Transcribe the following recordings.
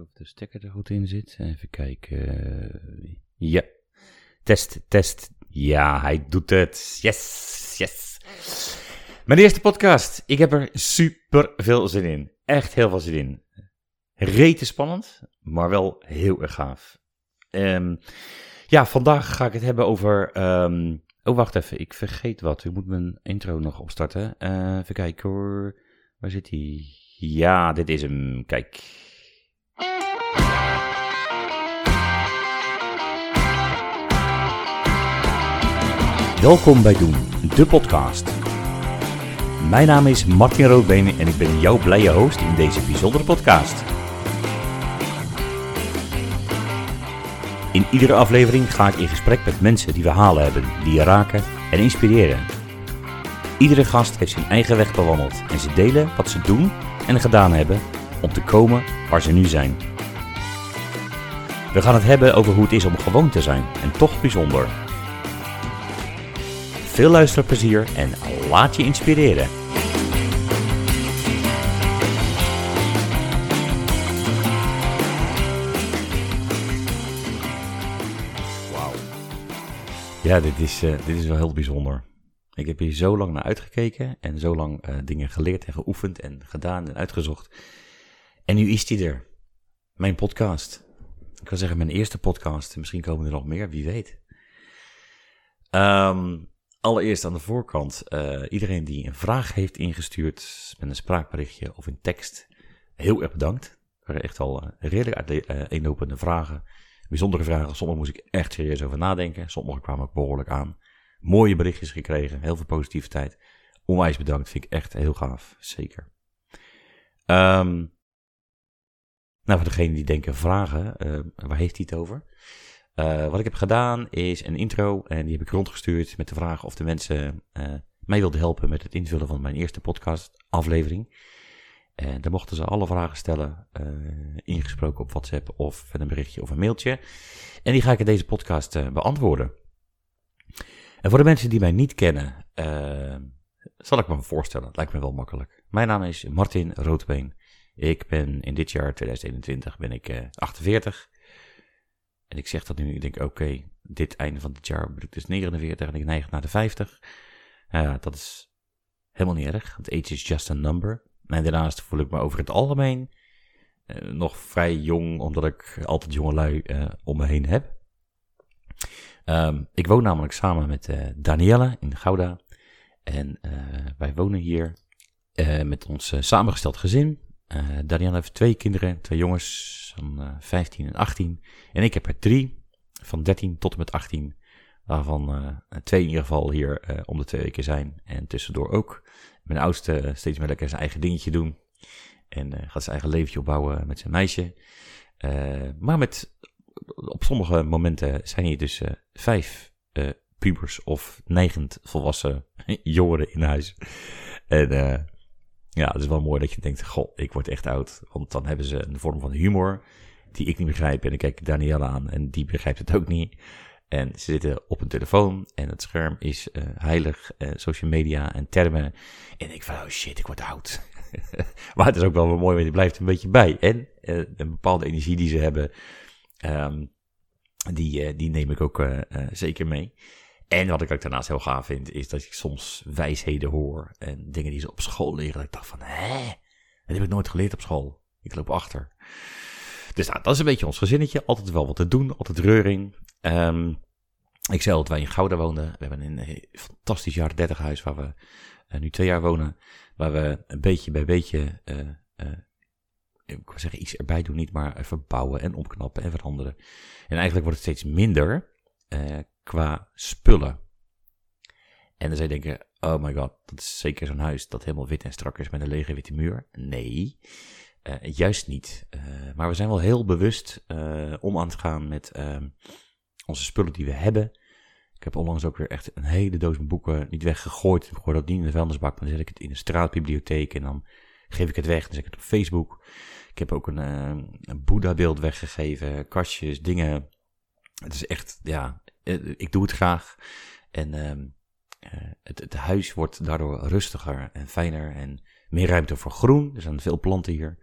of de stekker er goed in zit. Even kijken. Ja. Test, test. Ja, hij doet het. Yes, yes. Mijn eerste podcast. Ik heb er super veel zin in. Echt heel veel zin in. Rete spannend, maar wel heel erg gaaf. Ehm, ja, vandaag ga ik het hebben over. ehm, oh, wacht even. Ik vergeet wat. Ik moet mijn intro nog opstarten. Eh, even kijken hoor. Waar zit hij? Ja, dit is hem. Kijk. Welkom bij Doen, de podcast. Mijn naam is Martin Roodbeen en ik ben jouw blije host in deze bijzondere podcast. In iedere aflevering ga ik in gesprek met mensen die verhalen hebben, die je raken en inspireren. Iedere gast heeft zijn eigen weg bewandeld en ze delen wat ze doen en gedaan hebben om te komen waar ze nu zijn. We gaan het hebben over hoe het is om gewoon te zijn en toch bijzonder. Veel luisterplezier en laat je inspireren. Wauw. Ja, dit is, eh, dit is wel heel bijzonder. Ik heb hier zo lang naar uitgekeken en zo lang eh, dingen geleerd en geoefend en gedaan en uitgezocht. En nu is die er. Mijn podcast. Ik wil zeggen mijn eerste podcast. Misschien komen er nog meer, wie weet. Ehm, allereerst aan de voorkant. eh, iedereen die een vraag heeft ingestuurd met een spraakberichtje of in tekst. Heel erg bedankt. Er waren echt al eh, redelijk uiteenlopende vragen. Bijzondere vragen. Sommige moest ik echt serieus over nadenken. Sommige kwamen ook behoorlijk aan. Mooie berichtjes gekregen. Heel veel positiviteit. Onwijs bedankt. Vind ik echt heel gaaf. Zeker. Ehm, nou, voor degenen die denken vragen. eh, waar heeft hij het over? Eh, wat ik heb gedaan is een intro. En die heb ik rondgestuurd met de vraag of de mensen eh, mij wilden helpen met het invullen van mijn eerste podcast aflevering. En daar mochten ze alle vragen stellen, ingesproken op WhatsApp of met een berichtje of een mailtje. En die ga ik in deze podcast beantwoorden. En voor de mensen die mij niet kennen, zal ik me voorstellen. Het lijkt me wel makkelijk. Mijn naam is Martin Roodbeen. Ik ben in dit jaar 2021 ben ik eh, 48. En ik zeg dat nu, ik denk oké, dit einde van dit jaar ben ik dus 49 en ik neig naar de 50. Nou dat is helemaal niet erg, want age is just a number. En daarnaast voel ik me over het algemeen eh, nog vrij jong, omdat ik altijd jonge lui eh, om me heen heb. Ehm, ik woon namelijk samen met Danielle in Gouda. En wij wonen hier met ons samengesteld gezin. Eh Danielle heeft twee kinderen, twee jongens van eh 15 en 18. En ik heb er drie, van 13 tot en met 18. Waarvan eh, twee in ieder geval hier eh, om de twee weken zijn. En tussendoor ook. Mijn oudste eh, steeds meer lekker zijn eigen dingetje doen. En eh, gaat zijn eigen leventje opbouwen met zijn meisje. Eh, maar met, op sommige momenten zijn hier dus eh, vijf eh, pubers of neigend volwassen jongeren in huis. En eh, ja, het is wel mooi dat je denkt, goh, ik word echt oud. Want dan hebben ze een vorm van humor die ik niet begrijp. En ik kijk Danielle aan en die begrijpt het ook niet. En ze zitten op een telefoon en het scherm is eh, heilig, eh, social media en termen. En ik van, oh shit, ik word oud. maar het is ook wel weer mooi, want je blijft een beetje bij. En eh, een bepaalde energie die ze hebben, ehm, die, die neem ik ook zeker mee. En wat ik ook daarnaast heel gaaf vind, is dat ik soms wijsheden hoor en dingen die ze op school leren. Dat ik dacht van, hè, dat heb ik nooit geleerd op school. Ik loop achter. Dus nou, dat is een beetje ons gezinnetje. Altijd wel wat te doen, altijd reuring. Ehm, ik zei dat wij in Gouda woonden. We hebben een eh, fantastisch jaren 30 huis waar we eh, nu twee jaar wonen. Waar we een beetje bij beetje, eh, ik wil zeggen iets erbij doen, niet maar verbouwen en opknappen en veranderen. En eigenlijk wordt het steeds minder qua spullen. En dan zou je denken, oh my god, dat is zeker zo'n huis dat helemaal wit en strak is met een lege witte muur. Nee, eh, juist niet. Eh, maar we zijn wel heel bewust eh, om aan te gaan met ehm, onze spullen die we hebben. Ik heb onlangs ook weer echt een hele doos boeken niet weggegooid. Ik gooi dat niet in de vuilnisbak, dan zet ik het in de straatbibliotheek en dan geef ik het weg. Dan zet ik het op Facebook. Ik heb ook een, een Boeddha-beeld weggegeven, kastjes, dingen. Het is echt, ja, ik doe het graag. En ehm, eh, het, het huis wordt daardoor rustiger en fijner en meer ruimte voor groen. Er zijn veel planten hier.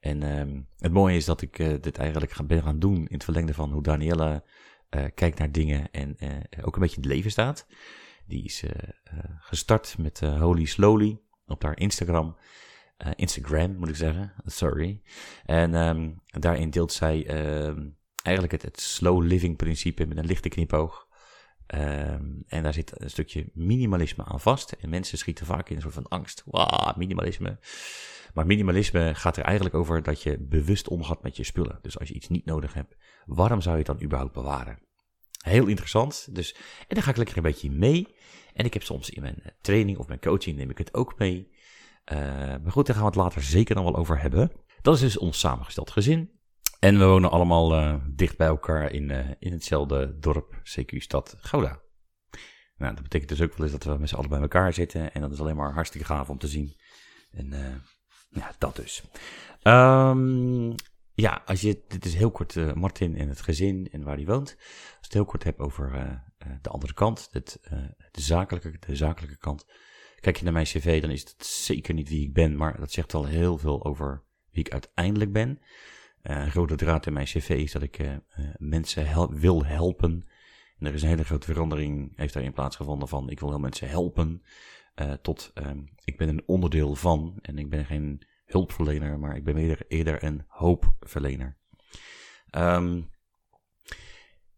En ehm, het mooie is dat ik dit eigenlijk ben gaan doen in het verlengde van hoe Danielle kijkt naar dingen en ook een beetje het leven staat. Die is gestart met Holy Slowly op haar Instagram. Instagram moet ik zeggen, sorry. En um, daarin deelt zij eigenlijk het, het slow living principe met een lichte knipoog. Um, en daar zit een stukje minimalisme aan vast. En mensen schieten vaak in een soort van angst. Wauw, minimalisme. Maar minimalisme gaat er eigenlijk over dat je bewust omgaat met je spullen. Dus als je iets niet nodig hebt, waarom zou je het dan überhaupt bewaren? Heel interessant. Dus, en dan ga ik lekker een beetje mee. En ik heb soms in mijn training of mijn coaching neem ik het ook mee. Uh, maar goed, daar gaan we het later zeker nog wel over hebben. Dat is dus ons samengesteld gezin. En we wonen allemaal uh, dicht bij elkaar in, uh, in hetzelfde dorp, CQ-stad Gouda. Nou, dat betekent dus ook wel eens dat we met z'n allen bij elkaar zitten. En dat is alleen maar hartstikke gaaf om te zien. En uh, ja, dat dus. Um, ja, als je, dit is heel kort Martin en het gezin en waar hij woont. Als je het heel kort hebt over de andere kant, het, de, zakelijke, de zakelijke kant. Kijk je naar mijn cv, dan is het zeker niet wie ik ben. Maar dat zegt wel heel veel over wie ik uiteindelijk ben. Uh, rode draad in mijn cv is dat ik uh, mensen hel wil helpen. En er is een hele grote verandering, heeft daarin plaatsgevonden van ik wil heel mensen helpen. Tot ik ben een onderdeel van, en ik ben geen hulpverlener, maar ik ben eerder, eerder een hoopverlener. Um,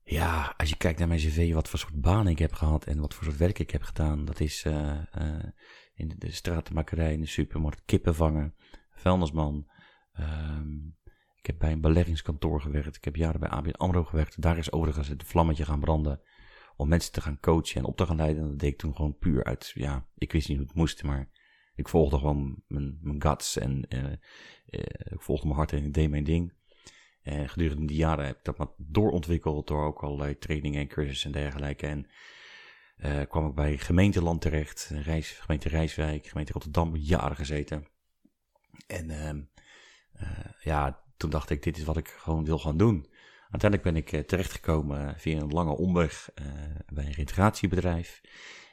ja, als je kijkt naar mijn cv, wat voor soort baan ik heb gehad en wat voor soort werk ik heb gedaan, dat is in de, de stratenmakerij, in de supermarkt, kippen vangen, vuilnisman, um, ik heb bij een beleggingskantoor gewerkt. Ik heb jaren bij ABN AMRO gewerkt. Daar is overigens het vlammetje gaan branden om mensen te gaan coachen en op te gaan leiden. En dat deed ik toen gewoon puur uit, ja, ik wist niet hoe het moest, maar ik volgde gewoon mijn, mijn guts en uh, uh, ik volgde mijn hart en ik deed mijn ding. En gedurende die jaren heb ik dat maar doorontwikkeld door ook allerlei trainingen en cursussen en dergelijke. En uh, kwam ik bij gemeenteland terecht, gemeente Rijswijk, gemeente Rotterdam, jaren gezeten. En ehm, ja, toen dacht ik, dit is wat ik gewoon wil gaan doen. Uiteindelijk ben ik uh, terechtgekomen via een lange omweg uh, bij een reintegratiebedrijf.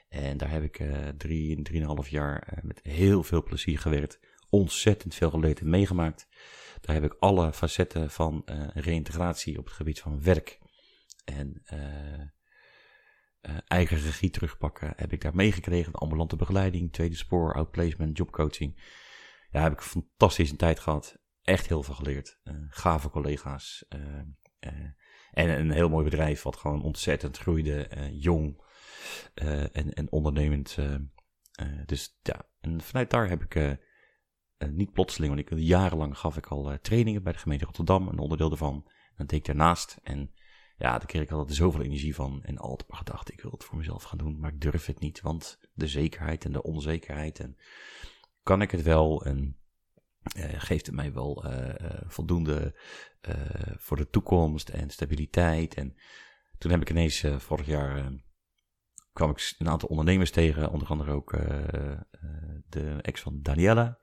En daar heb ik drie, drieënhalf jaar met heel veel plezier gewerkt. Ontzettend veel geleerd en meegemaakt. Daar heb ik alle facetten van reïntegratie op het gebied van werk en eigen regie terugpakken. Heb ik daar meegekregen. Ambulante begeleiding, tweede spoor, outplacement, jobcoaching. Ja, heb ik een fantastische tijd gehad echt heel veel geleerd. Uh, gave collega's. Uh, uh, en een heel mooi bedrijf wat gewoon ontzettend groeide. jong en, en ondernemend. dus ja, en vanuit daar heb ik niet plotseling, want ik jarenlang gaf ik al trainingen bij de gemeente Rotterdam. Een onderdeel daarvan. Dat deed ik daarnaast. En ja, daar kreeg ik altijd zoveel energie van. En altijd gedacht, ik wil het voor mezelf gaan doen. Maar ik durf het niet, want de zekerheid en de onzekerheid. En kan ik het wel? En geeft het mij wel uh, voldoende voor de toekomst en stabiliteit. En toen heb ik ineens vorig jaar kwam ik een aantal ondernemers tegen, onder andere ook de ex van Daniela.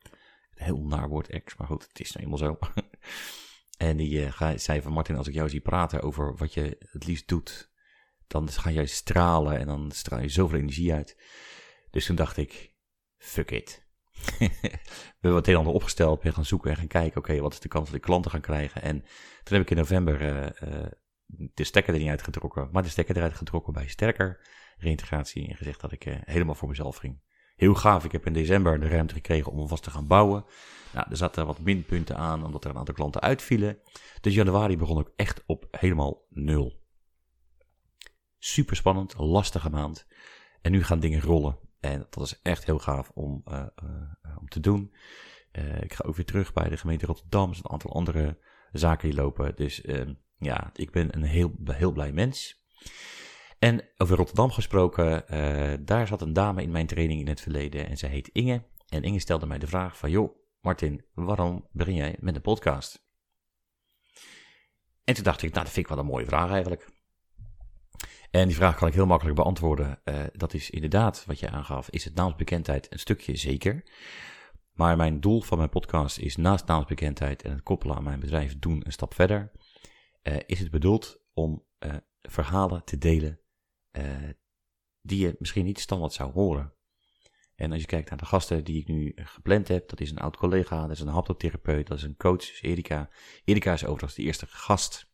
Heel naar woord ex, maar goed, het is nou eenmaal zo. en die zei van Martin, als ik jou zie praten over wat je het liefst doet, dan ga jij stralen en dan straal je zoveel energie uit. Dus toen dacht ik, fuck it we hebben het een ander opgesteld, ben gaan zoeken en gaan kijken, oké, wat is de kans dat ik klanten ga krijgen? En toen heb ik in november uh, uh, de stekker er niet uitgetrokken, maar de stekker eruit getrokken bij Sterker Reintegratie en gezegd dat ik uh, helemaal voor mezelf ging. Heel gaaf, ik heb in december de ruimte gekregen om alvast te gaan bouwen. Nou, er zaten wat minpunten aan, omdat er een aantal klanten uitvielen. Dus januari begon ik echt op helemaal nul. Super spannend, lastige maand. En nu gaan dingen rollen. En dat is echt heel gaaf om, uh, uh, om te doen. Uh, ik ga ook weer terug bij de gemeente Rotterdam. Er zijn een aantal andere zaken die lopen. Dus ehm, ja, ik ben een heel, heel blij mens. En over Rotterdam gesproken, daar zat een dame in mijn training in het verleden en zij heet Inge. En Inge stelde mij de vraag van, joh, Martin, waarom begin jij met een podcast? En toen dacht ik, nou, dat vind ik wel een mooie vraag eigenlijk. En die vraag kan ik heel makkelijk beantwoorden. Uh, dat is inderdaad wat je aangaf. Is het naamsbekendheid een stukje zeker? Maar mijn doel van mijn podcast is naast naamsbekendheid en het koppelen aan mijn bedrijf doen een stap verder. Uh, is het bedoeld om uh, verhalen te delen die je misschien niet standaard zou horen. En als je kijkt naar de gasten die ik nu gepland heb, dat is een oud collega, dat is een haptotherapeut, dat is een coach, dus Erika. Erika is overigens de eerste gast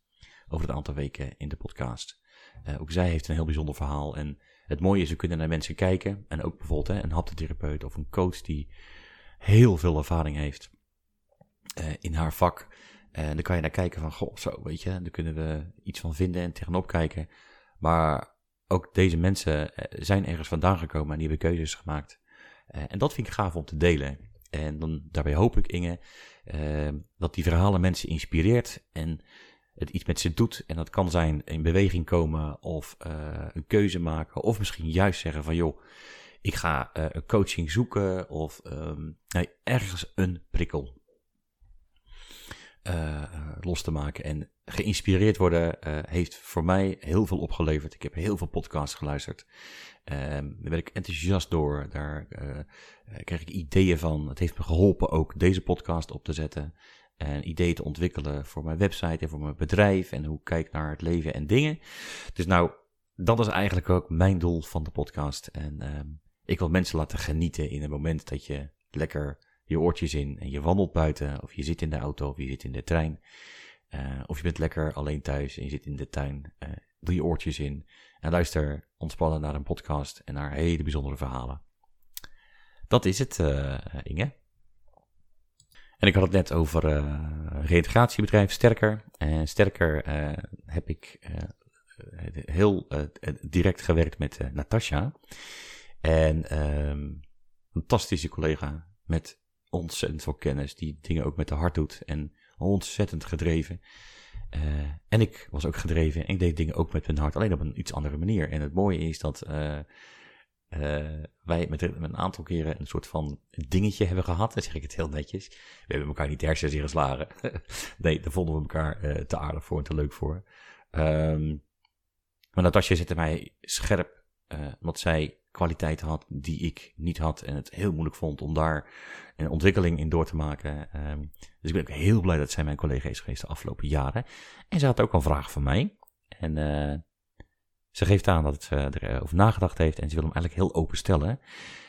over het aantal weken in de podcast. Uh, ook zij heeft een heel bijzonder verhaal. En het mooie is, we kunnen naar mensen kijken. En ook bijvoorbeeld een haptotherapeut of een coach die heel veel ervaring heeft uh, in haar vak. En dan kan je naar kijken van, goh, zo, weet je, daar kunnen we iets van vinden en tegenop kijken. Maar ook deze mensen eh, zijn ergens vandaan gekomen en die hebben keuzes gemaakt. En dat vind ik gaaf om te delen. En dan, daarbij hoop ik, Inge, dat die verhalen mensen inspireert en het iets met ze doet. En dat kan zijn in beweging komen of uh, een keuze maken. Of misschien juist zeggen van joh, ik ga een coaching zoeken of nee, ergens een prikkel los te maken. En geïnspireerd worden heeft voor mij heel veel opgeleverd. Ik heb heel veel podcasts geluisterd. Um, daar werd ik enthousiast door. Daar kreeg ik ideeën van. Het heeft me geholpen ook deze podcast op te zetten. En ideeën te ontwikkelen voor mijn website en voor mijn bedrijf. En hoe ik kijk naar het leven en dingen. Dus nou, dat is eigenlijk ook mijn doel van de podcast. En um, ik wil mensen laten genieten in het moment dat je lekker je oortjes in en je wandelt buiten. Of je zit in de auto of je zit in de trein. Uh, of je bent lekker alleen thuis en je zit in de tuin. Uh, doe je oortjes in en luister ontspannen naar een podcast en naar hele bijzondere verhalen. Dat is het, uh, Inge. En ik had het net over een reïntegratiebedrijf Sterker. En Sterker heb ik heel direct gewerkt met Natasja. En um, fantastische collega met ontzettend veel kennis, die dingen ook met de hart doet. En ontzettend gedreven. Uh, en ik was ook gedreven en ik deed dingen ook met mijn hart, alleen op een iets andere manier. En het mooie is dat uh, uh, wij met, een aantal keren een soort van dingetje hebben gehad. Dan zeg ik het heel netjes. We hebben elkaar niet hersens ingeslagen. nee, daar vonden we elkaar te aardig voor en te leuk voor. Um, maar Natasja zette mij scherp, omdat zij kwaliteit had die ik niet had. En het heel moeilijk vond om daar een ontwikkeling in door te maken. Um, dus ik ben ook heel blij dat zij mijn collega is geweest de afgelopen jaren. En ze had ook een vraag van mij. En ze geeft aan dat ze erover nagedacht heeft en ze wil hem eigenlijk heel open stellen.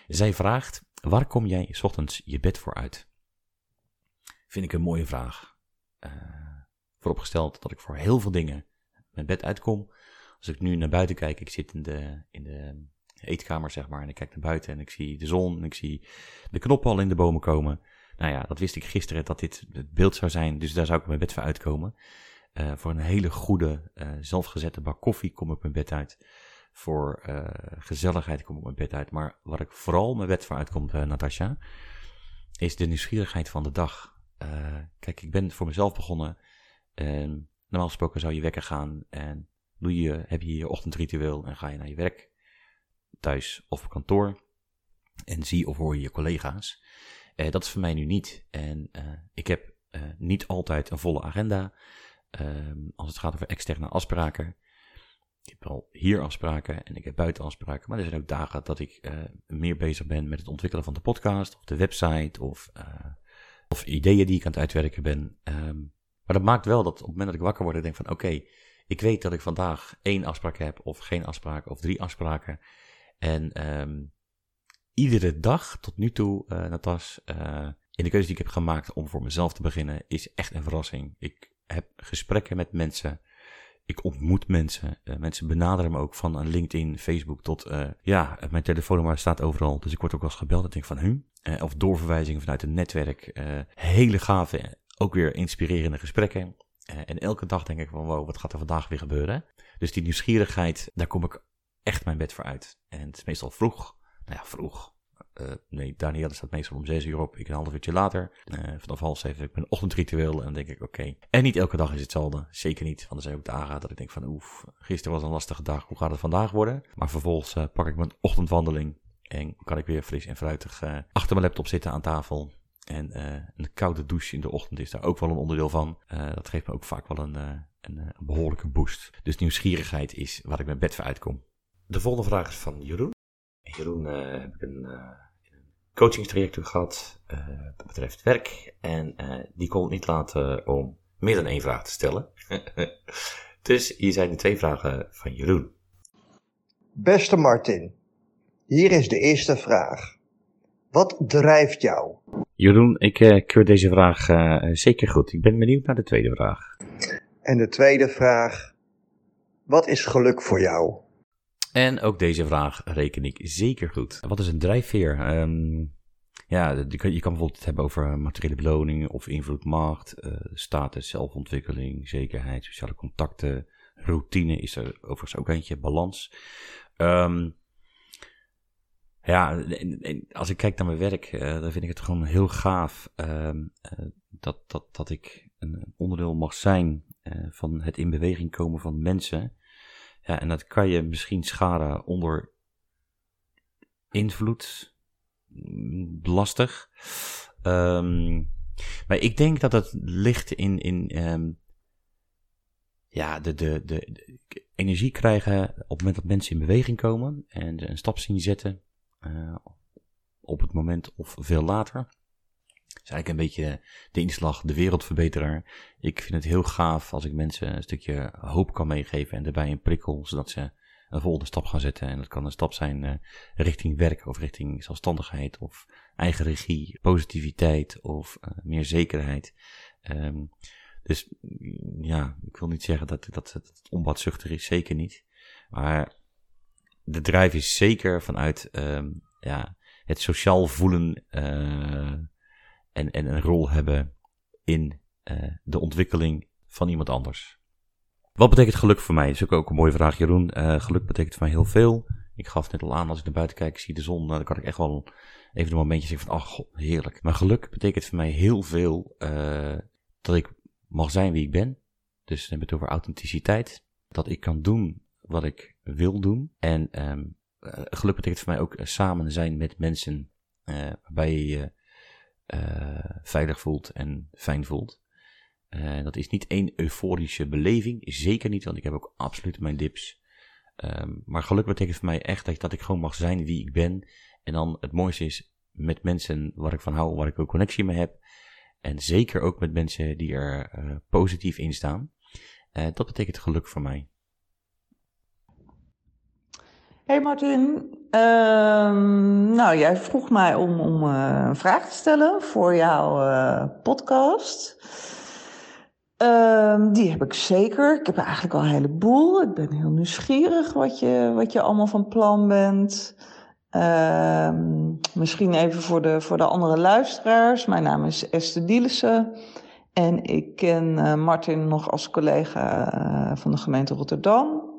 Zij vraagt, waar kom jij s ochtends je bed voor uit? Vind ik een mooie vraag. Uh, vooropgesteld dat ik voor heel veel dingen mijn bed uitkom. Als ik nu naar buiten kijk, ik zit in de, in de eetkamer, zeg maar. En ik kijk naar buiten en ik zie de zon en ik zie de knoppen al in de bomen komen. Nou ja, dat wist ik gisteren dat dit het beeld zou zijn, dus daar zou ik mijn bed voor uitkomen. Uh, voor een hele goede, uh, zelfgezette bak koffie kom ik mijn bed uit. Voor uh, gezelligheid kom ik mijn bed uit. Maar waar ik vooral mijn bed voor uitkom, Natasja, is de nieuwsgierigheid van de dag. kijk, ik ben voor mezelf begonnen. En normaal gesproken zou je wekker gaan en doe je, heb je je ochtendritueel en ga je naar je werk thuis of kantoor. En zie of hoor je je collega's. Dat is voor mij nu niet. En ik heb niet altijd een volle agenda. Ehm, als het gaat over externe afspraken. Ik heb al hier afspraken en ik heb buiten afspraken. Maar er zijn ook dagen dat ik meer bezig ben met het ontwikkelen van de podcast. Of de website. Of, of ideeën die ik aan het uitwerken ben. Um, maar dat maakt wel dat op het moment dat ik wakker word, ik denk van oké. Ik weet dat ik vandaag één afspraak heb. Of geen afspraak. Of drie afspraken. En um, iedere dag tot nu toe, uh, Natas, in de keuze die ik heb gemaakt om voor mezelf te beginnen, is echt een verrassing. Ik heb gesprekken met mensen. Ik ontmoet mensen. Uh, mensen benaderen me ook van LinkedIn, Facebook tot, uh, ja, mijn telefoonnummer staat overal. Dus ik word ook wel eens gebeld en denk van, hu? Uh, of doorverwijzingen vanuit een netwerk. hele gave, ook weer inspirerende gesprekken. en elke dag denk ik van, wow, wat gaat er vandaag weer gebeuren? Dus die nieuwsgierigheid, daar kom ik echt mijn bed voor uit. En het is meestal vroeg. Nou ja, vroeg. Uh, nee, Danielle staat meestal om zes uur op. Ik een half uurtje later. Uh, vanaf half heb ik mijn ochtendritueel. En dan denk ik, oké. En niet elke dag is hetzelfde. Zeker niet. Want er zijn ook dagen dat ik denk van, oef, gisteren was een lastige dag. Hoe gaat het vandaag worden? Maar vervolgens uh, pak ik mijn ochtendwandeling. En kan ik weer fris en fruitig achter mijn laptop zitten aan tafel. En een koude douche in de ochtend is daar ook wel een onderdeel van. dat geeft me ook vaak wel een, een, een behoorlijke boost. Dus nieuwsgierigheid is waar ik mijn bed voor uitkom. De volgende vraag is van Jeroen. Jeroen uh, heb ik een, uh, coachingstraject gehad, uh, dat betreft werk. En die kon het niet laten om meer dan één vraag te stellen. dus hier zijn de twee vragen van Jeroen. Beste Martin, hier is de eerste vraag. Wat drijft jou? Jeroen, ik uh, keur deze vraag uh, zeker goed. Ik ben benieuwd naar de tweede vraag. En de tweede vraag. Wat is geluk voor jou? En ook deze vraag reken ik zeker goed. Wat is een drijfveer? Um, ja, je kan, bijvoorbeeld hebben over materiële beloning of invloed, macht, uh, status, zelfontwikkeling, zekerheid, sociale contacten, routine is er overigens ook eentje, balans. Um, ja, als ik kijk naar mijn werk, uh, dan vind ik het gewoon heel gaaf uh, dat, dat, dat ik een onderdeel mag zijn van het in beweging komen van mensen. Ja, en dat kan je misschien scharen onder invloed. Mm, lastig. Um, maar ik denk dat het ligt in, in um, ja, de, de, de, energie krijgen op het moment dat mensen in beweging komen en een stap zien zetten uh, op het moment of veel later. Is eigenlijk een beetje de inslag, de wereldverbeteraar. Ik vind het heel gaaf als ik mensen een stukje hoop kan meegeven en daarbij een prikkel, zodat ze een volgende stap gaan zetten. En dat kan een stap zijn uh, richting werk of richting zelfstandigheid of eigen regie, positiviteit of uh, meer zekerheid. Um, dus ja, ik wil niet zeggen dat, dat het onbaatzuchtig is, zeker niet. Maar de drijf is zeker vanuit um, ja, het sociaal voelen uh, en, en een rol hebben in uh, de ontwikkeling van iemand anders. Wat betekent geluk voor mij? Dat is ook een mooie vraag, Jeroen. Uh, geluk betekent voor mij heel veel. Ik gaf net al aan, als ik naar buiten kijk, zie de zon, dan kan ik echt wel even een momentje zeggen van, ach, heerlijk. Maar geluk betekent voor mij heel veel dat ik mag zijn wie ik ben. Dus dan hebben we het over authenticiteit. Dat ik kan doen wat ik wil doen. En um, geluk betekent voor mij ook eh, samen zijn met mensen waarbij je veilig voelt en fijn voelt. Uh, dat is niet één euforische beleving, zeker niet, want ik heb ook absoluut mijn dips. Um, maar geluk betekent voor mij echt dat, ik gewoon mag zijn wie ik ben. En dan het mooiste is met mensen waar ik van hou, waar ik ook connectie mee heb. En zeker ook met mensen die er uh, positief in staan. Dat betekent geluk voor mij. Hey Martin, uh, nou jij vroeg mij om, om uh, een vraag te stellen voor jouw uh, podcast. Ehm, die heb ik zeker. Ik heb eigenlijk al een heleboel. Ik ben heel nieuwsgierig wat je, wat je allemaal van plan bent. Ehm, misschien even voor de, voor de andere luisteraars. Mijn naam is Esther Dielissen. En ik ken uh, Martin nog als collega van de gemeente Rotterdam.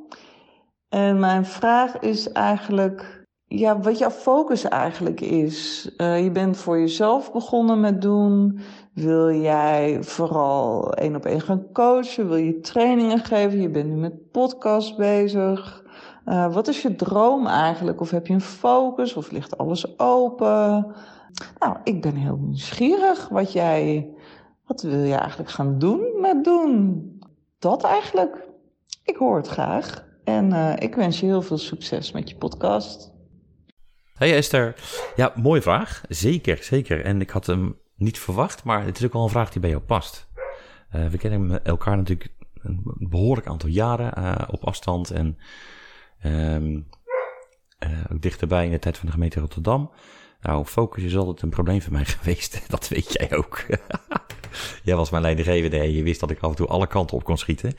En mijn vraag is eigenlijk, ja, wat jouw focus eigenlijk is. Uh, je bent voor jezelf begonnen met doen. Wil jij vooral één op één gaan coachen? Wil je trainingen geven? Je bent nu met podcast bezig. Uh, wat is je droom eigenlijk? Of heb je een focus? Of ligt alles open? Nou, ik ben heel nieuwsgierig wat jij, wat wil je eigenlijk gaan doen met doen? Dat eigenlijk. Ik hoor het graag. En uh, ik wens je heel veel succes met je podcast. Hey Esther. Ja, mooie vraag. Zeker, zeker. En ik had hem niet verwacht, maar het is ook wel een vraag die bij jou past. Uh, we kennen elkaar natuurlijk een behoorlijk aantal jaren uh, op afstand. En uh, ook dichterbij in de tijd van de gemeente Rotterdam. Nou, focus is altijd een probleem voor mij geweest. Dat weet jij ook. jij was mijn leidinggevende en je wist dat ik af en toe alle kanten op kon schieten.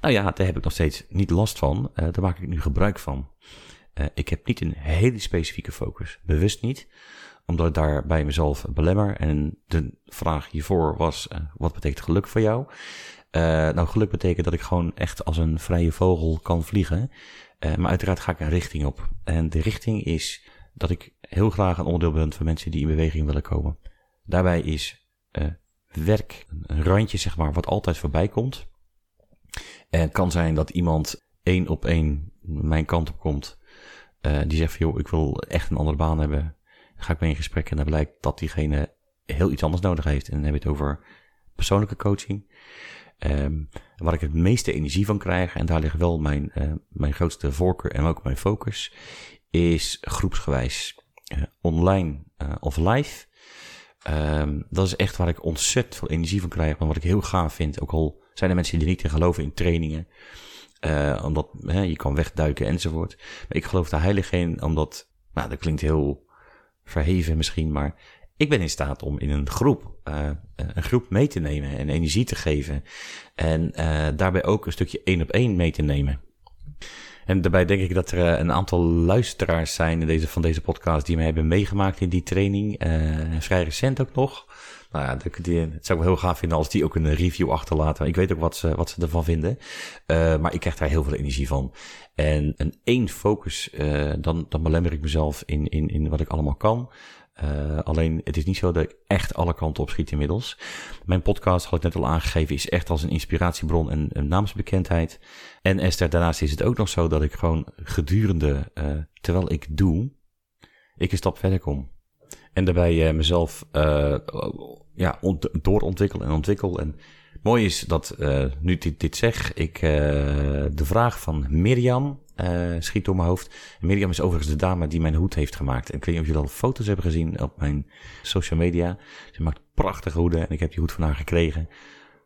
Nou ja, daar heb ik nog steeds niet last van. Uh, daar maak ik nu gebruik van. Uh, ik heb niet een hele specifieke focus. Bewust niet. Omdat ik daar bij mezelf belemmer. En de vraag hiervoor was, uh, wat betekent geluk voor jou? nou, geluk betekent dat ik gewoon echt als een vrije vogel kan vliegen. Maar uiteraard ga ik een richting op. En de richting is dat ik heel graag een onderdeel ben van mensen die in beweging willen komen. Daarbij is werk een randje, zeg maar, wat altijd voorbij komt. En het kan zijn dat iemand één op één mijn kant op komt. Uh, die zegt van, joh, ik wil echt een andere baan hebben. Ga ik mee in gesprek en dan blijkt dat diegene heel iets anders nodig heeft. En dan heb je het over persoonlijke coaching. Um, waar ik het meeste energie van krijg, en daar ligt wel mijn, uh, mijn grootste voorkeur en ook mijn focus, is groepsgewijs. Online of live. Um, dat is echt waar ik ontzettend veel energie van krijg, maar wat ik heel gaaf vind. Ook al zijn er mensen die niet in geloven in trainingen, omdat je kan wegduiken enzovoort. Maar ik geloof daar heilig in, omdat, nou dat klinkt heel verheven misschien, maar ik ben in staat om in een groep, uh, een groep mee te nemen en energie te geven. En uh, daarbij ook een stukje één op één mee te nemen. En daarbij denk ik dat er een aantal luisteraars zijn in deze, van deze podcast die mij hebben meegemaakt in die training. Uh, vrij recent ook nog. Nou ja, die, het zou ik heel gaaf vinden als die ook een review achterlaten. Ik weet ook wat ze, wat ze ervan vinden. Uh, maar ik krijg daar heel veel energie van. En een één focus, dan, dan belemmer ik mezelf in, in, in wat ik allemaal kan. Alleen het is niet zo dat ik echt alle kanten op schiet inmiddels. Mijn podcast, had ik net al aangegeven, is echt als een inspiratiebron en een naamsbekendheid. En Esther, daarnaast is het ook nog zo dat ik gewoon gedurende, uh, terwijl ik doe, ik een stap verder kom. En daarbij uh, mezelf ja, doorontwikkel en ontwikkel. En mooi is dat, nu dit, dit zeg, ik de vraag van Mirjam, schiet door mijn hoofd. Mirjam is overigens de dame die mijn hoed heeft gemaakt. En ik weet niet of jullie al foto's hebben gezien op mijn social media. Ze maakt prachtige hoeden en ik heb die hoed van haar gekregen.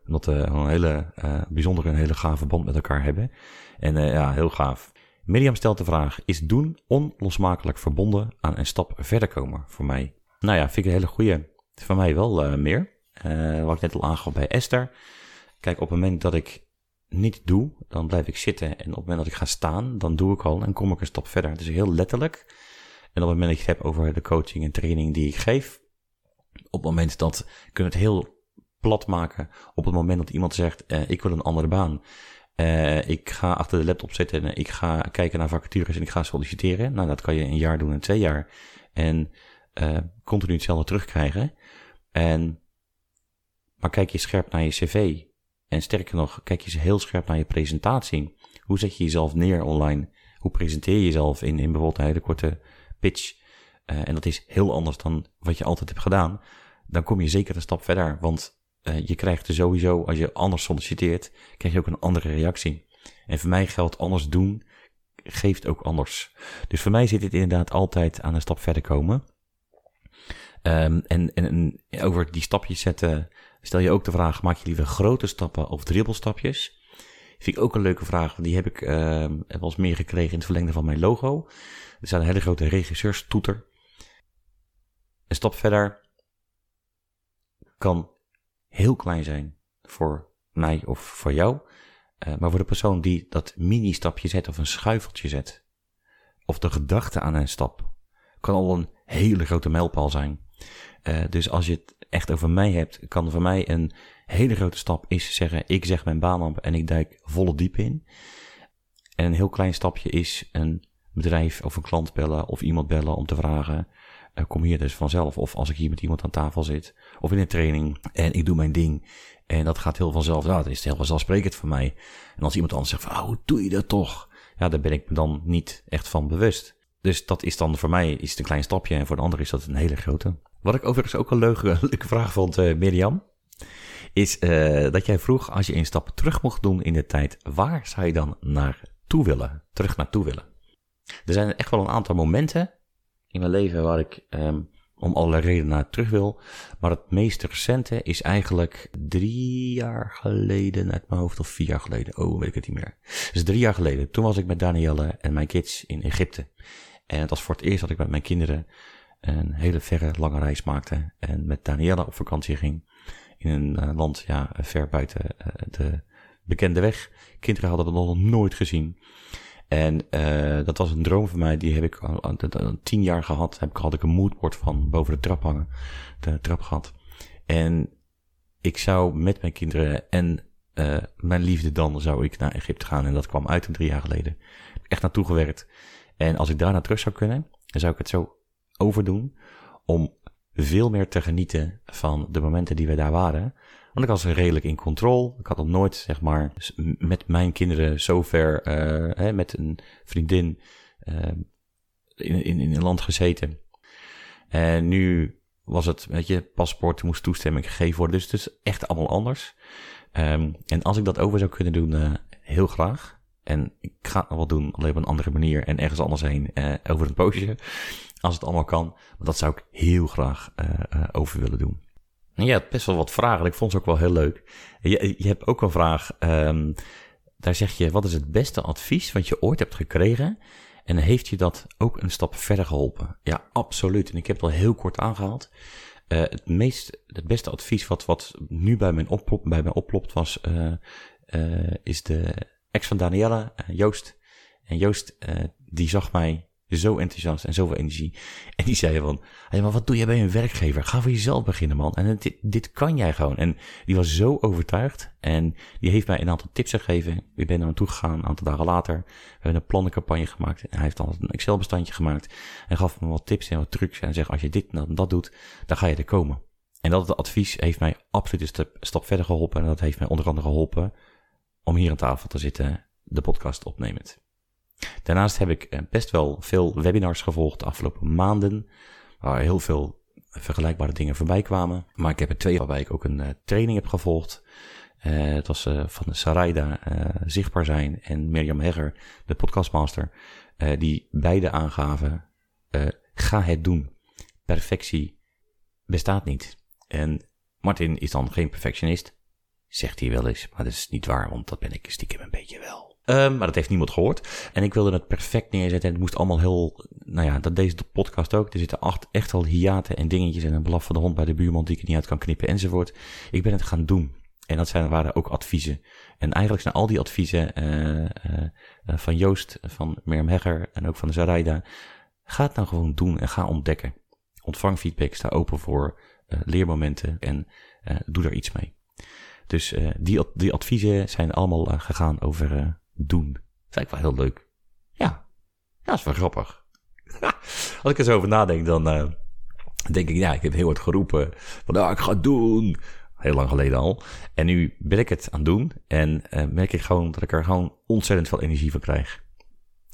Omdat we een hele uh, bijzondere en hele gave band met elkaar hebben. En uh, ja, heel gaaf. Mirjam stelt de vraag, is doen onlosmakelijk verbonden aan een stap verder komen voor mij? Nou ja, vind ik een hele goede. Voor mij wel meer. wat ik net al aangaf bij Esther. Kijk, op het moment dat ik niet doe, dan blijf ik zitten. En op het moment dat ik ga staan, dan doe ik al en kom ik een stap verder. Het is heel letterlijk. En op het moment dat je het hebt over de coaching en training die ik geef, op het moment dat, kun je het heel plat maken. Op het moment dat iemand zegt, uh, ik wil een andere baan. Uh, ik ga achter de laptop zitten en ik ga kijken naar vacatures en ik ga solliciteren. Nou, dat kan je een jaar doen en twee jaar. En uh, continu hetzelfde terugkrijgen. En, maar kijk je scherp naar je cv. En sterker nog, kijk je heel scherp naar je presentatie. Hoe zet je jezelf neer online? Hoe presenteer je jezelf in, in bijvoorbeeld een hele korte pitch? En dat is heel anders dan wat je altijd hebt gedaan. Dan kom je zeker een stap verder. Want uh, je krijgt er sowieso, als je anders solliciteert, krijg je ook een andere reactie. En voor mij geldt anders doen, geeft ook anders. Dus voor mij zit het inderdaad altijd aan een stap verder komen. Um, en, en, over die stapjes zetten, Stel je ook de vraag, maak je liever grote stappen of dribbelstapjes? Vind ik ook een leuke vraag, die heb ik uh, wel eens meer gekregen in het verlengde van mijn logo. Er staat een hele grote regisseurstoeter. Een stap verder kan heel klein zijn voor mij of voor jou. Uh, maar voor de persoon die dat mini-stapje zet of een schuifeltje zet, of de gedachte aan een stap, kan al een hele grote mijlpaal zijn. Uh, dus als je het echt over mij hebt, kan voor mij een hele grote stap is zeggen, ik zeg mijn baan op en ik duik volle diep in. En een heel klein stapje is een bedrijf of een klant bellen of iemand bellen om te vragen, kom hier dus vanzelf. Of als ik hier met iemand aan tafel zit, of in een training en ik doe mijn ding. En dat gaat heel vanzelf, dat is heel vanzelfsprekend voor mij. En als iemand anders zegt van, oh, hoe doe je dat toch? Ja, daar ben ik me dan niet echt van bewust. Dus dat is dan voor mij is een klein stapje en voor de ander is dat een hele grote. Wat ik overigens ook een leuke, leuke vraag vond, uh, Mirjam, is uh, dat jij vroeg, als je een stap terug mocht doen in de tijd, waar zou je dan naartoe willen? Terug naartoe willen? Er zijn echt wel een aantal momenten mijn leven waar ik um, om allerlei redenen naar terug wil. Maar het meest recente is eigenlijk drie jaar geleden uit mijn hoofd, of vier jaar geleden. Oh, weet ik het niet meer. Dus drie jaar geleden. Toen was ik met Danielle en mijn kids in Egypte. En het was voor het eerst dat ik met mijn kinderen een hele verre, lange reis maakte. En met Daniela op vakantie ging. In een uh, land, ja, ver buiten uh, de bekende weg. Kinderen hadden we nog nooit gezien. En uh, dat was een droom van mij. Die heb ik al, tien jaar gehad. Heb ik, had ik een moodboard van boven de trap hangen. De trap gehad. En ik zou met mijn kinderen en uh, mijn liefde dan zou ik naar Egypte gaan. En dat kwam uit drie jaar geleden. Echt naartoe gewerkt. En als ik daarna terug zou kunnen, dan zou ik het zo overdoen om veel meer te genieten van de momenten die we daar waren. Want ik was redelijk in controle. Ik had nog nooit, zeg maar, met mijn kinderen zo ver, uh, hè, met een vriendin uh, in, in, in een land gezeten. En nu was het, weet je, paspoort moest toestemming gegeven worden. Dus het is echt allemaal anders. Um, en als ik dat over zou kunnen doen, uh, heel graag. En ik ga het nog wel doen, alleen op een andere manier en ergens anders heen, over een poosje. Als het allemaal kan. Dat zou ik heel graag over willen doen. En je had best wel wat vragen. Ik vond ze ook wel heel leuk. Je, je hebt ook een vraag. Um, daar zeg je, wat is het beste advies wat je ooit hebt gekregen? En heeft je dat ook een stap verder geholpen? Ja, absoluut. En ik heb het al heel kort aangehaald. Uh, het, meest, het beste advies wat, wat nu bij, mijn oplop, bij mij oplopt was, uh, uh, is de ex van Danielle, Joost. En Joost, die zag mij zo enthousiast en zoveel energie. En die zei van, hey, maar wat doe jij bij een werkgever? Ga voor jezelf beginnen, man. En dit, dit kan jij gewoon. En die was zo overtuigd. En die heeft mij een aantal tips gegeven. Ik ben naar hem toe gegaan, een aantal dagen later. We hebben een plannencampagne gemaakt. En hij heeft dan een Excel-bestandje gemaakt. En gaf me wat tips en wat trucs. En zegt, als je dit en dat doet, dan ga je er komen. En dat advies heeft mij absoluut een stap, stap verder geholpen. En dat heeft mij onder andere geholpen om hier aan tafel te zitten, de podcast opnemend. Daarnaast heb ik eh, best wel veel webinars gevolgd de afgelopen maanden, waar heel veel vergelijkbare dingen voorbij kwamen. Maar ik heb er twee waarbij ik ook een uh, training heb gevolgd. Uh, het was uh, van Saraida, Zichtbaar Zijn en Mirjam Hegger, de podcastmaster, die beide aangaven, ga het doen. Perfectie bestaat niet. En Martin is dan geen perfectionist, zegt hij wel eens, maar dat is niet waar, want dat ben ik stiekem een beetje wel. Um, maar dat heeft niemand gehoord. En ik wilde het perfect neerzetten. En het moest allemaal heel. Nou ja, dat deze podcast ook. Er zitten acht, echt al hiaten en dingetjes. En een blaf van de hond bij de buurman die ik niet uit kan knippen enzovoort. Ik ben het gaan doen. En dat zijn, waren ook adviezen. En eigenlijk zijn al die adviezen uh, uh, van Joost, van Mirjam Hegger en ook van Zaraida. Ga het nou gewoon doen en ga ontdekken. Ontvang feedback, sta open voor leermomenten en doe er iets mee. Dus die, die adviezen zijn allemaal gegaan over doen. Dat is eigenlijk wel heel leuk. Ja, ja dat is wel grappig. Als ik er zo over nadenk, dan uh, denk ik, ja, ik heb heel hard geroepen van, nou, ik ga het doen. Heel lang geleden al. En nu ben ik het aan het doen. En uh, merk ik gewoon dat ik er gewoon ontzettend veel energie van krijg.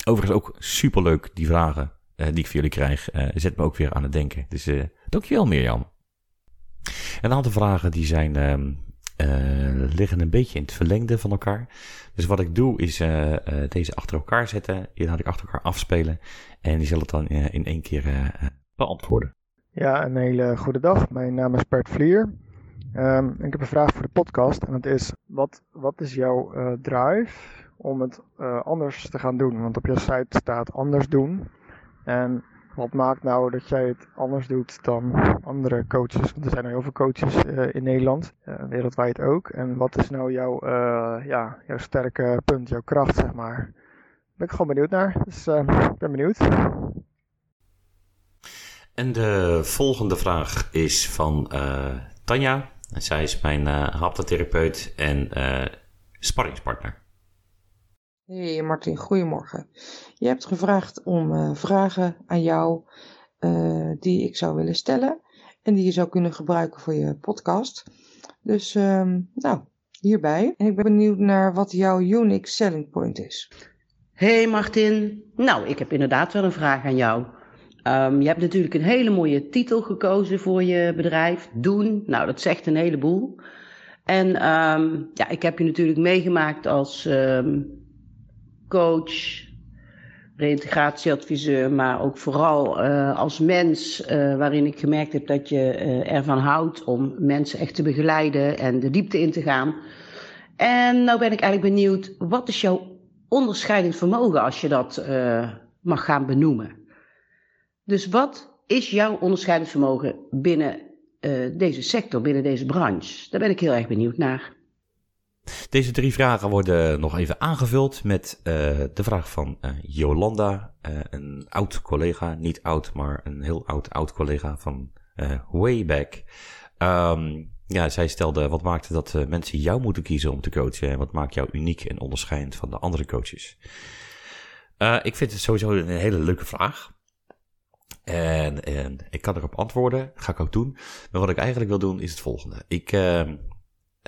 Overigens ook superleuk, die vragen uh, die ik voor jullie krijg. zet me ook weer aan het denken. Dus dankjewel Mirjam. Een aantal vragen die zijn ehm, liggen een beetje in het verlengde van elkaar. Dus wat ik doe is uh, uh, deze achter elkaar zetten. Die laat ik achter elkaar afspelen. En die zal het dan in één keer beantwoorden. Ja, een hele goede dag. Mijn naam is Bert Vlier. Um, ik heb een vraag voor de podcast. En dat is, wat, wat is jouw drive om het anders te gaan doen? Want op je site staat anders doen. En wat maakt nou dat jij het anders doet dan andere coaches? Want er zijn heel veel coaches uh, in Nederland, uh, wereldwijd ook. En wat is nou jouw, uh, ja, jouw sterke punt, jouw kracht, zeg maar? Daar ben ik gewoon benieuwd naar. Dus ik ben benieuwd. En de volgende vraag is van Tanja. Zij is mijn haptotherapeut en sparringspartner. Hey Martin, goedemorgen. Je hebt gevraagd om uh, vragen aan jou uh, die ik zou willen stellen en die je zou kunnen gebruiken voor je podcast. Dus um, nou, hierbij. En ik ben benieuwd naar wat jouw unique selling point is. Hey Martin, nou ik heb inderdaad wel een vraag aan jou. Um, je hebt natuurlijk een hele mooie titel gekozen voor je bedrijf, Doen. Nou, dat zegt een heleboel. En um, ja, ik heb je natuurlijk meegemaakt als coach, reïntegratieadviseur, maar ook vooral uh, als mens, uh, waarin ik gemerkt heb dat je uh, ervan houdt om mensen echt te begeleiden en de diepte in te gaan. En nou ben ik eigenlijk benieuwd, wat is jouw onderscheidend vermogen als je dat mag gaan benoemen? Dus wat is jouw onderscheidend vermogen binnen deze sector, binnen deze branche? Daar ben ik heel erg benieuwd naar. Deze drie vragen worden nog even aangevuld met uh, de vraag van uh, Jolanda, uh, een oud collega, niet oud, maar een heel oud oud collega van way back. Um, ja, zij stelde, wat maakte dat mensen jou moeten kiezen om te coachen en wat maakt jou uniek en onderscheidend van de andere coaches? ik vind het sowieso een hele leuke vraag. En, en ik kan erop antwoorden, ga ik ook doen. Maar wat ik eigenlijk wil doen is het volgende. Ik, ehm,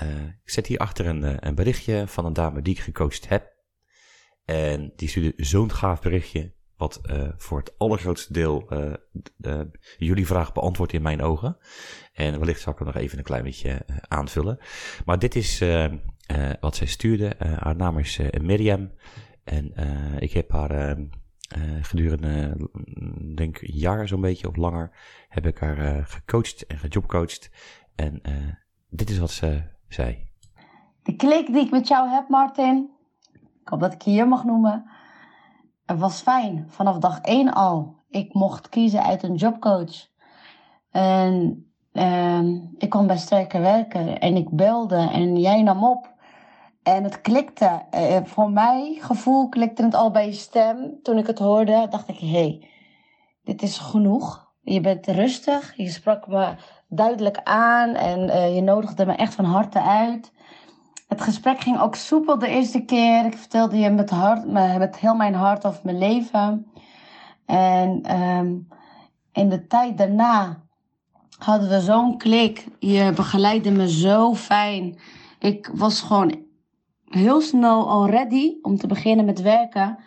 uh, ik zet hier achter een, uh, een berichtje van een dame die ik gecoacht heb. En die stuurde zo'n gaaf berichtje, wat uh, voor het allergrootste deel de, jullie vraag beantwoordt in mijn ogen. En wellicht zal ik hem nog even een klein beetje aanvullen. Maar dit is wat zij stuurde. haar naam is Miriam. En ik heb haar gedurende, denk een jaar zo'n beetje of langer, heb ik haar gecoacht en gejobcoacht. En dit is wat ze zei. De klik die ik met jou heb, Martin, ik hoop dat ik je hier mag noemen, het was fijn, vanaf dag één al. Ik mocht kiezen uit een jobcoach. En ehm, ik kon bij Sterker werken en ik belde en jij nam op. En het klikte. Eh, voor mij gevoel klikte het al bij je stem. Toen ik het hoorde, dacht ik: hé, hey, dit is genoeg. Je bent rustig. Je sprak me duidelijk aan en uh, je nodigde me echt van harte uit. Het gesprek ging ook soepel de eerste keer. Ik vertelde je met, hart, met heel mijn hart over mijn leven. En um, in de tijd daarna hadden we zo'n klik. Je begeleidde me zo fijn. Ik was gewoon heel snel al ready om te beginnen met werken.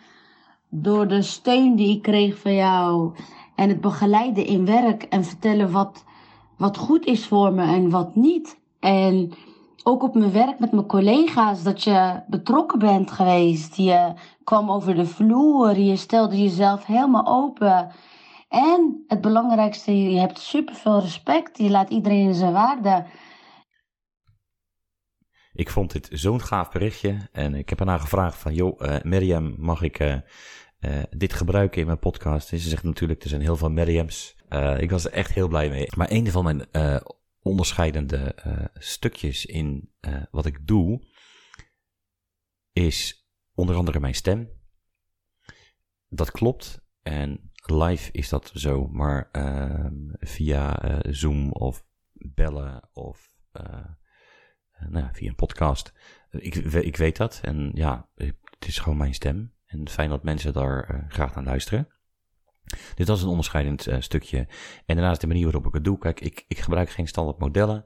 Door de steun die ik kreeg van jou. En het begeleiden in werk en vertellen wat, wat goed is voor me en wat niet. En ook op mijn werk met mijn collega's, dat je betrokken bent geweest. Je kwam over de vloer, je stelde jezelf helemaal open. En het belangrijkste, je hebt superveel respect. Je laat iedereen zijn waarde. Ik vond dit zo'n gaaf berichtje. En ik heb haar gevraagd van, joh, uh, Mirjam, mag ik uh, uh, dit gebruiken in mijn podcast? En ze zegt natuurlijk, er zijn heel veel Mirjams. Ik was er echt heel blij mee. Maar een van mijn onderscheidende stukjes in wat ik doe, is onder andere mijn stem. Dat klopt. En live is dat zo, maar ehm, via Zoom of bellen of eh, nou, via een podcast. Ik, ik weet dat en ja, het is gewoon mijn stem. En fijn dat mensen daar graag naar luisteren. Dit was een onderscheidend uh, stukje. En daarnaast de manier waarop ik het doe. Kijk, ik, ik gebruik geen standaard modellen.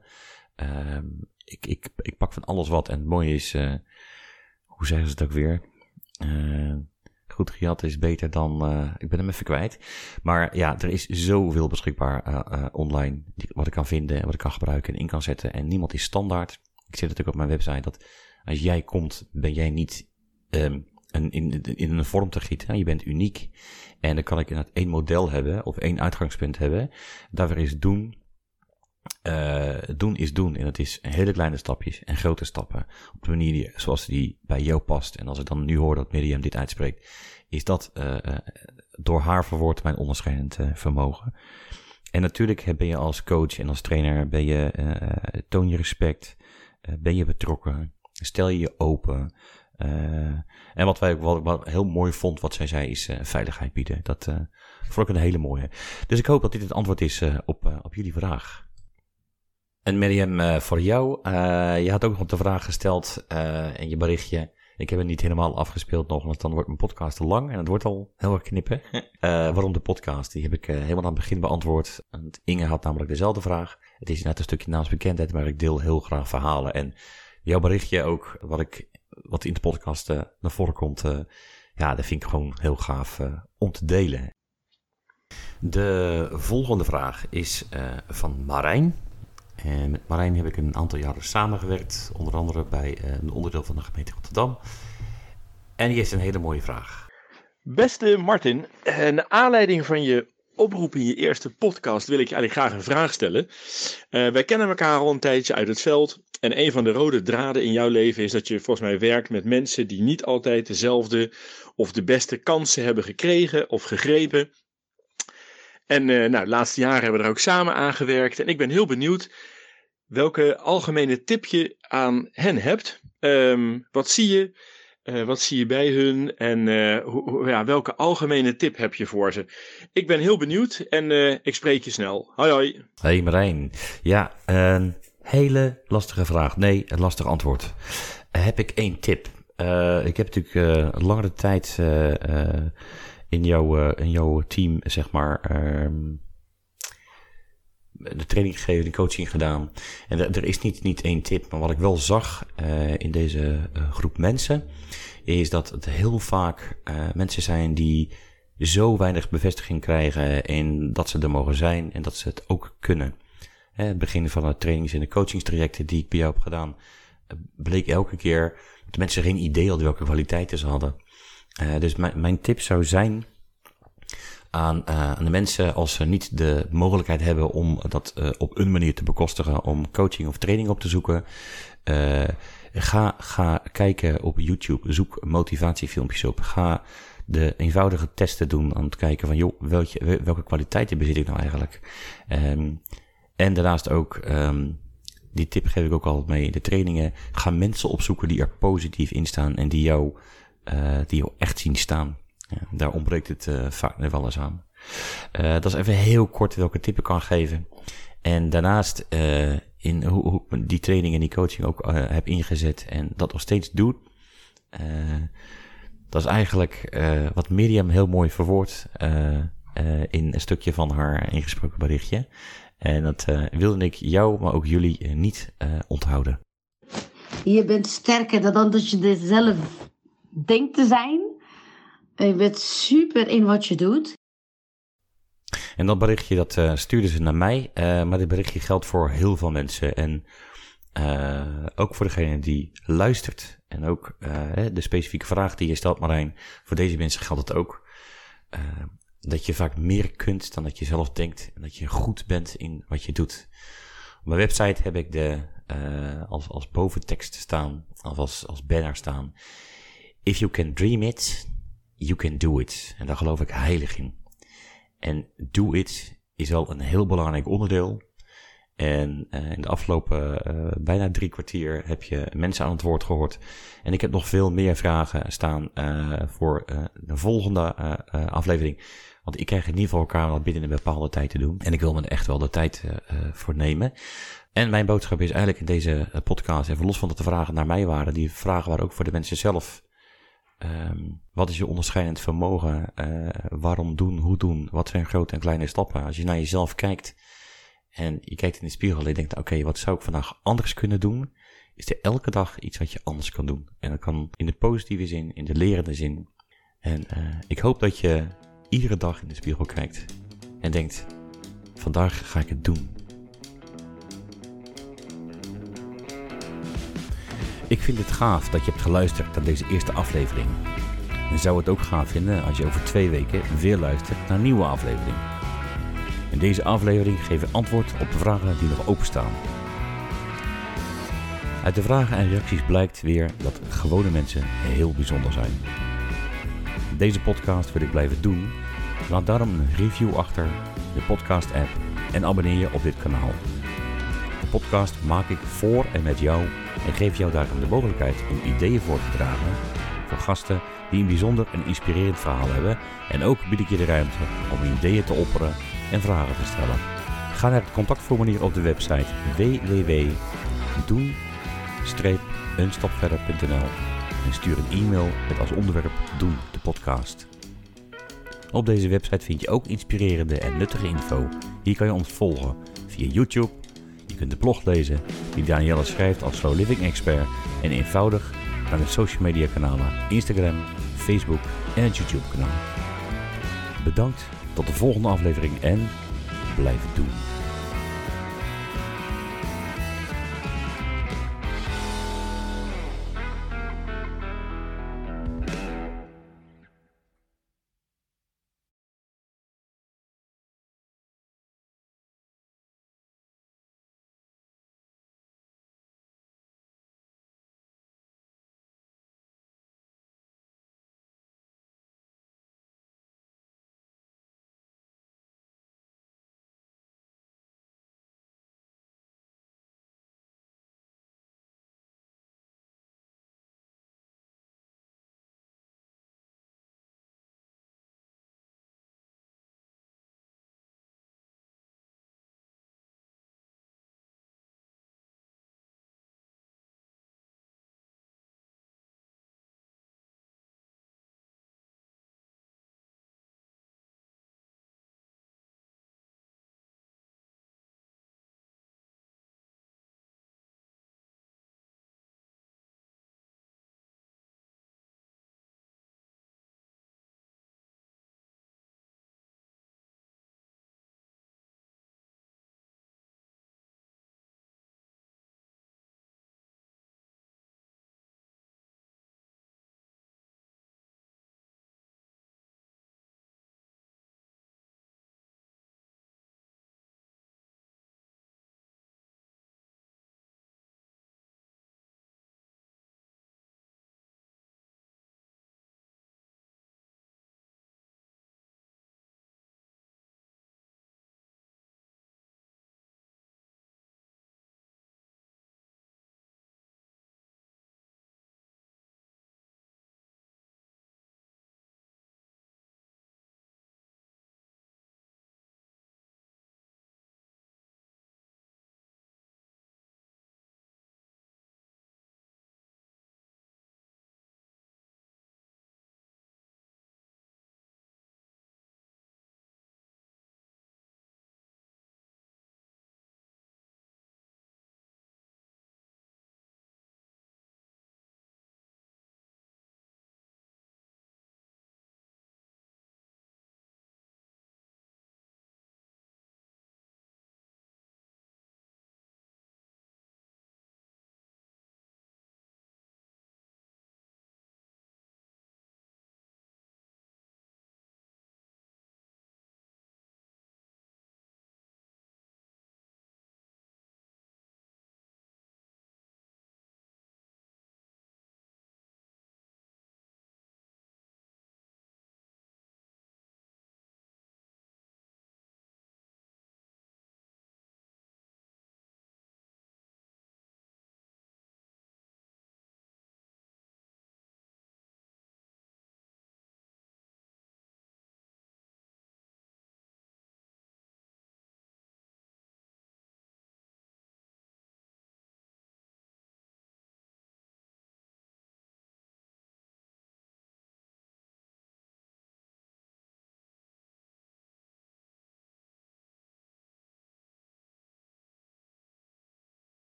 Uh, ik, ik, ik pak van alles wat. En het mooie is, uh, hoe zeggen ze het ook weer? goed gejat is beter dan, ik ben hem even kwijt. Maar ja, er is zoveel beschikbaar online. Wat ik kan vinden en wat ik kan gebruiken en in kan zetten. En niemand is standaard ik zit natuurlijk op mijn website, dat als jij komt, ben jij niet um, in, in een vorm te gieten. Je bent uniek. En dan kan ik inderdaad één model hebben, of één uitgangspunt hebben. Daarvoor is doen. Uh, doen is doen. En dat is hele kleine stapjes en grote stappen. Op de manier die, zoals die bij jou past. En als ik dan nu hoor dat Miriam dit uitspreekt, is dat uh, uh, door haar verwoord mijn onderscheidend vermogen. En natuurlijk ben je als coach en als trainer, ben je, toon je respect. Eh, ben je betrokken? Stel je je open? Uh, en wat, wij, wat, wat heel mooi vond, wat zij zei, is uh, veiligheid bieden. Dat uh, vond ik een hele mooie. Dus ik hoop dat dit het antwoord is op, op jullie vraag. En Miriam, voor jou, je had ook nog de vraag gesteld in je berichtje. Ik heb het niet helemaal afgespeeld nog, want dan wordt mijn podcast te lang en het wordt al heel erg knippen. waarom de podcast? Die heb ik helemaal aan het begin beantwoord. En Inge had namelijk dezelfde vraag. Het is net een stukje naamsbekendheid, maar ik deel heel graag verhalen. En jouw berichtje ook, wat, ik, wat in de podcast uh, naar voren komt, uh, ja, dat vind ik gewoon heel gaaf uh, om te delen. De volgende vraag is van Marijn. En met Marijn heb ik een aantal jaren samengewerkt, onder andere bij een onderdeel van de gemeente Rotterdam. En die heeft een hele mooie vraag. Beste Martin, naar aanleiding van je oproep in je eerste podcast wil ik je eigenlijk graag een vraag stellen. Uh, wij kennen elkaar al een tijdje uit het veld. En een van de rode draden in jouw leven is dat je volgens mij werkt met mensen die niet altijd dezelfde of de beste kansen hebben gekregen of gegrepen. En uh, nou, de laatste jaren hebben we er ook samen aan gewerkt. En ik ben heel benieuwd welke algemene tip je aan hen hebt. Um, wat zie je? Uh, wat zie je bij hun en uh, hoe, ja, welke algemene tip heb je voor ze? Ik ben heel benieuwd en uh, ik spreek je snel. Hoi hoi. Hey Marijn. Ja, een hele lastige vraag. Nee, een lastig antwoord. heb ik één tip? ik heb natuurlijk langere tijd in, jouw, in jouw team, zeg maar, ehm, de training gegeven, de coaching gedaan. En er, is niet, niet één tip, maar wat ik wel zag uh, in deze uh, groep mensen, is dat het heel vaak uh, mensen zijn die zo weinig bevestiging krijgen in dat ze er mogen zijn en dat ze het ook kunnen. Hè, het begin van de trainings- en de coachingstrajecten die ik bij jou heb gedaan, bleek elke keer dat mensen geen idee hadden welke kwaliteiten ze hadden. dus mijn, mijn tip zou zijn, aan, uh, aan de mensen als ze niet de mogelijkheid hebben om dat uh, op een manier te bekostigen, om coaching of training op te zoeken. Uh, ga, ga kijken op YouTube, zoek motivatiefilmpjes op. Ga de eenvoudige testen doen. Om te kijken van, joh, welke, welke kwaliteiten bezit ik nou eigenlijk? Ehm, en daarnaast ook, ehm, die tip geef ik ook altijd mee de trainingen. Ga mensen opzoeken die er positief in staan en die jou, die jou echt zien staan. Daar ontbreekt het uh, vaak wel eens aan. Uh, dat is even heel kort welke tip ik kan geven. En daarnaast in hoe, ik die training en die coaching ook heb ingezet en dat nog steeds doe. dat is eigenlijk wat Miriam heel mooi verwoordt in een stukje van haar ingesproken berichtje. En dat wilde ik jou, maar ook jullie niet onthouden. Je bent sterker dan dat je dit zelf denkt te zijn. Je bent super in wat je doet. En dat berichtje dat uh, stuurden ze naar mij, uh, maar dit berichtje geldt voor heel veel mensen. En uh, ook voor degene die luistert. En ook de specifieke vraag die je stelt, Marijn, voor deze mensen geldt het ook dat je vaak meer kunt dan dat je zelf denkt. En dat je goed bent in wat je doet. Op mijn website heb ik de, als, als boventekst staan, of als, als banner staan. If you can dream it, you can do it. En daar geloof ik heilig in. En do it is al een heel belangrijk onderdeel. En uh, in de afgelopen uh, bijna drie kwartier heb je mensen aan het woord gehoord. En ik heb nog veel meer vragen staan uh, voor de volgende aflevering. Want ik krijg het niet voor elkaar dat binnen een bepaalde tijd te doen. En ik wil me echt wel de tijd voor nemen. En mijn boodschap is eigenlijk in deze eh, podcast, even los van dat de vragen naar mij waren, die vragen waren ook voor de mensen zelf. Um, wat is je onderscheidend vermogen? Uh, waarom doen? Hoe doen? Wat zijn grote en kleine stappen? Als je naar jezelf kijkt en je kijkt in de spiegel en je denkt, oké, wat zou ik vandaag anders kunnen doen? Is er elke dag iets wat je anders kan doen? En dat kan in de positieve zin, in de lerende zin. En uh, ik hoop dat je iedere dag in de spiegel kijkt en denkt: vandaag ga ik het doen. Ik vind het gaaf dat je hebt geluisterd naar deze eerste aflevering. En zou het ook gaaf vinden als je over twee weken weer luistert naar een nieuwe aflevering. In deze aflevering geven we antwoord op de vragen die nog openstaan. Uit de vragen en reacties blijkt weer dat gewone mensen heel bijzonder zijn. Deze podcast wil ik blijven doen Laat daarom een review achter, de podcast-app en abonneer je op dit kanaal. De podcast maak ik voor en met jou en geef jou daarom de mogelijkheid om ideeën voor te dragen voor gasten die een bijzonder en inspirerend verhaal hebben. En ook bied ik je de ruimte om ideeën te opperen en vragen te stellen. Ga naar het contactformulier op de website www.doen-unstapverder.nl en stuur een e-mail met als onderwerp Doen de podcast. Op deze website vind je ook inspirerende en nuttige info. Hier kan je ons volgen via YouTube. Je kunt de blog lezen die Danielle schrijft als Slow Living Expert en eenvoudig naar de social media kanalen Instagram, Facebook en het YouTube kanaal. Bedankt, tot de volgende aflevering en blijf doen.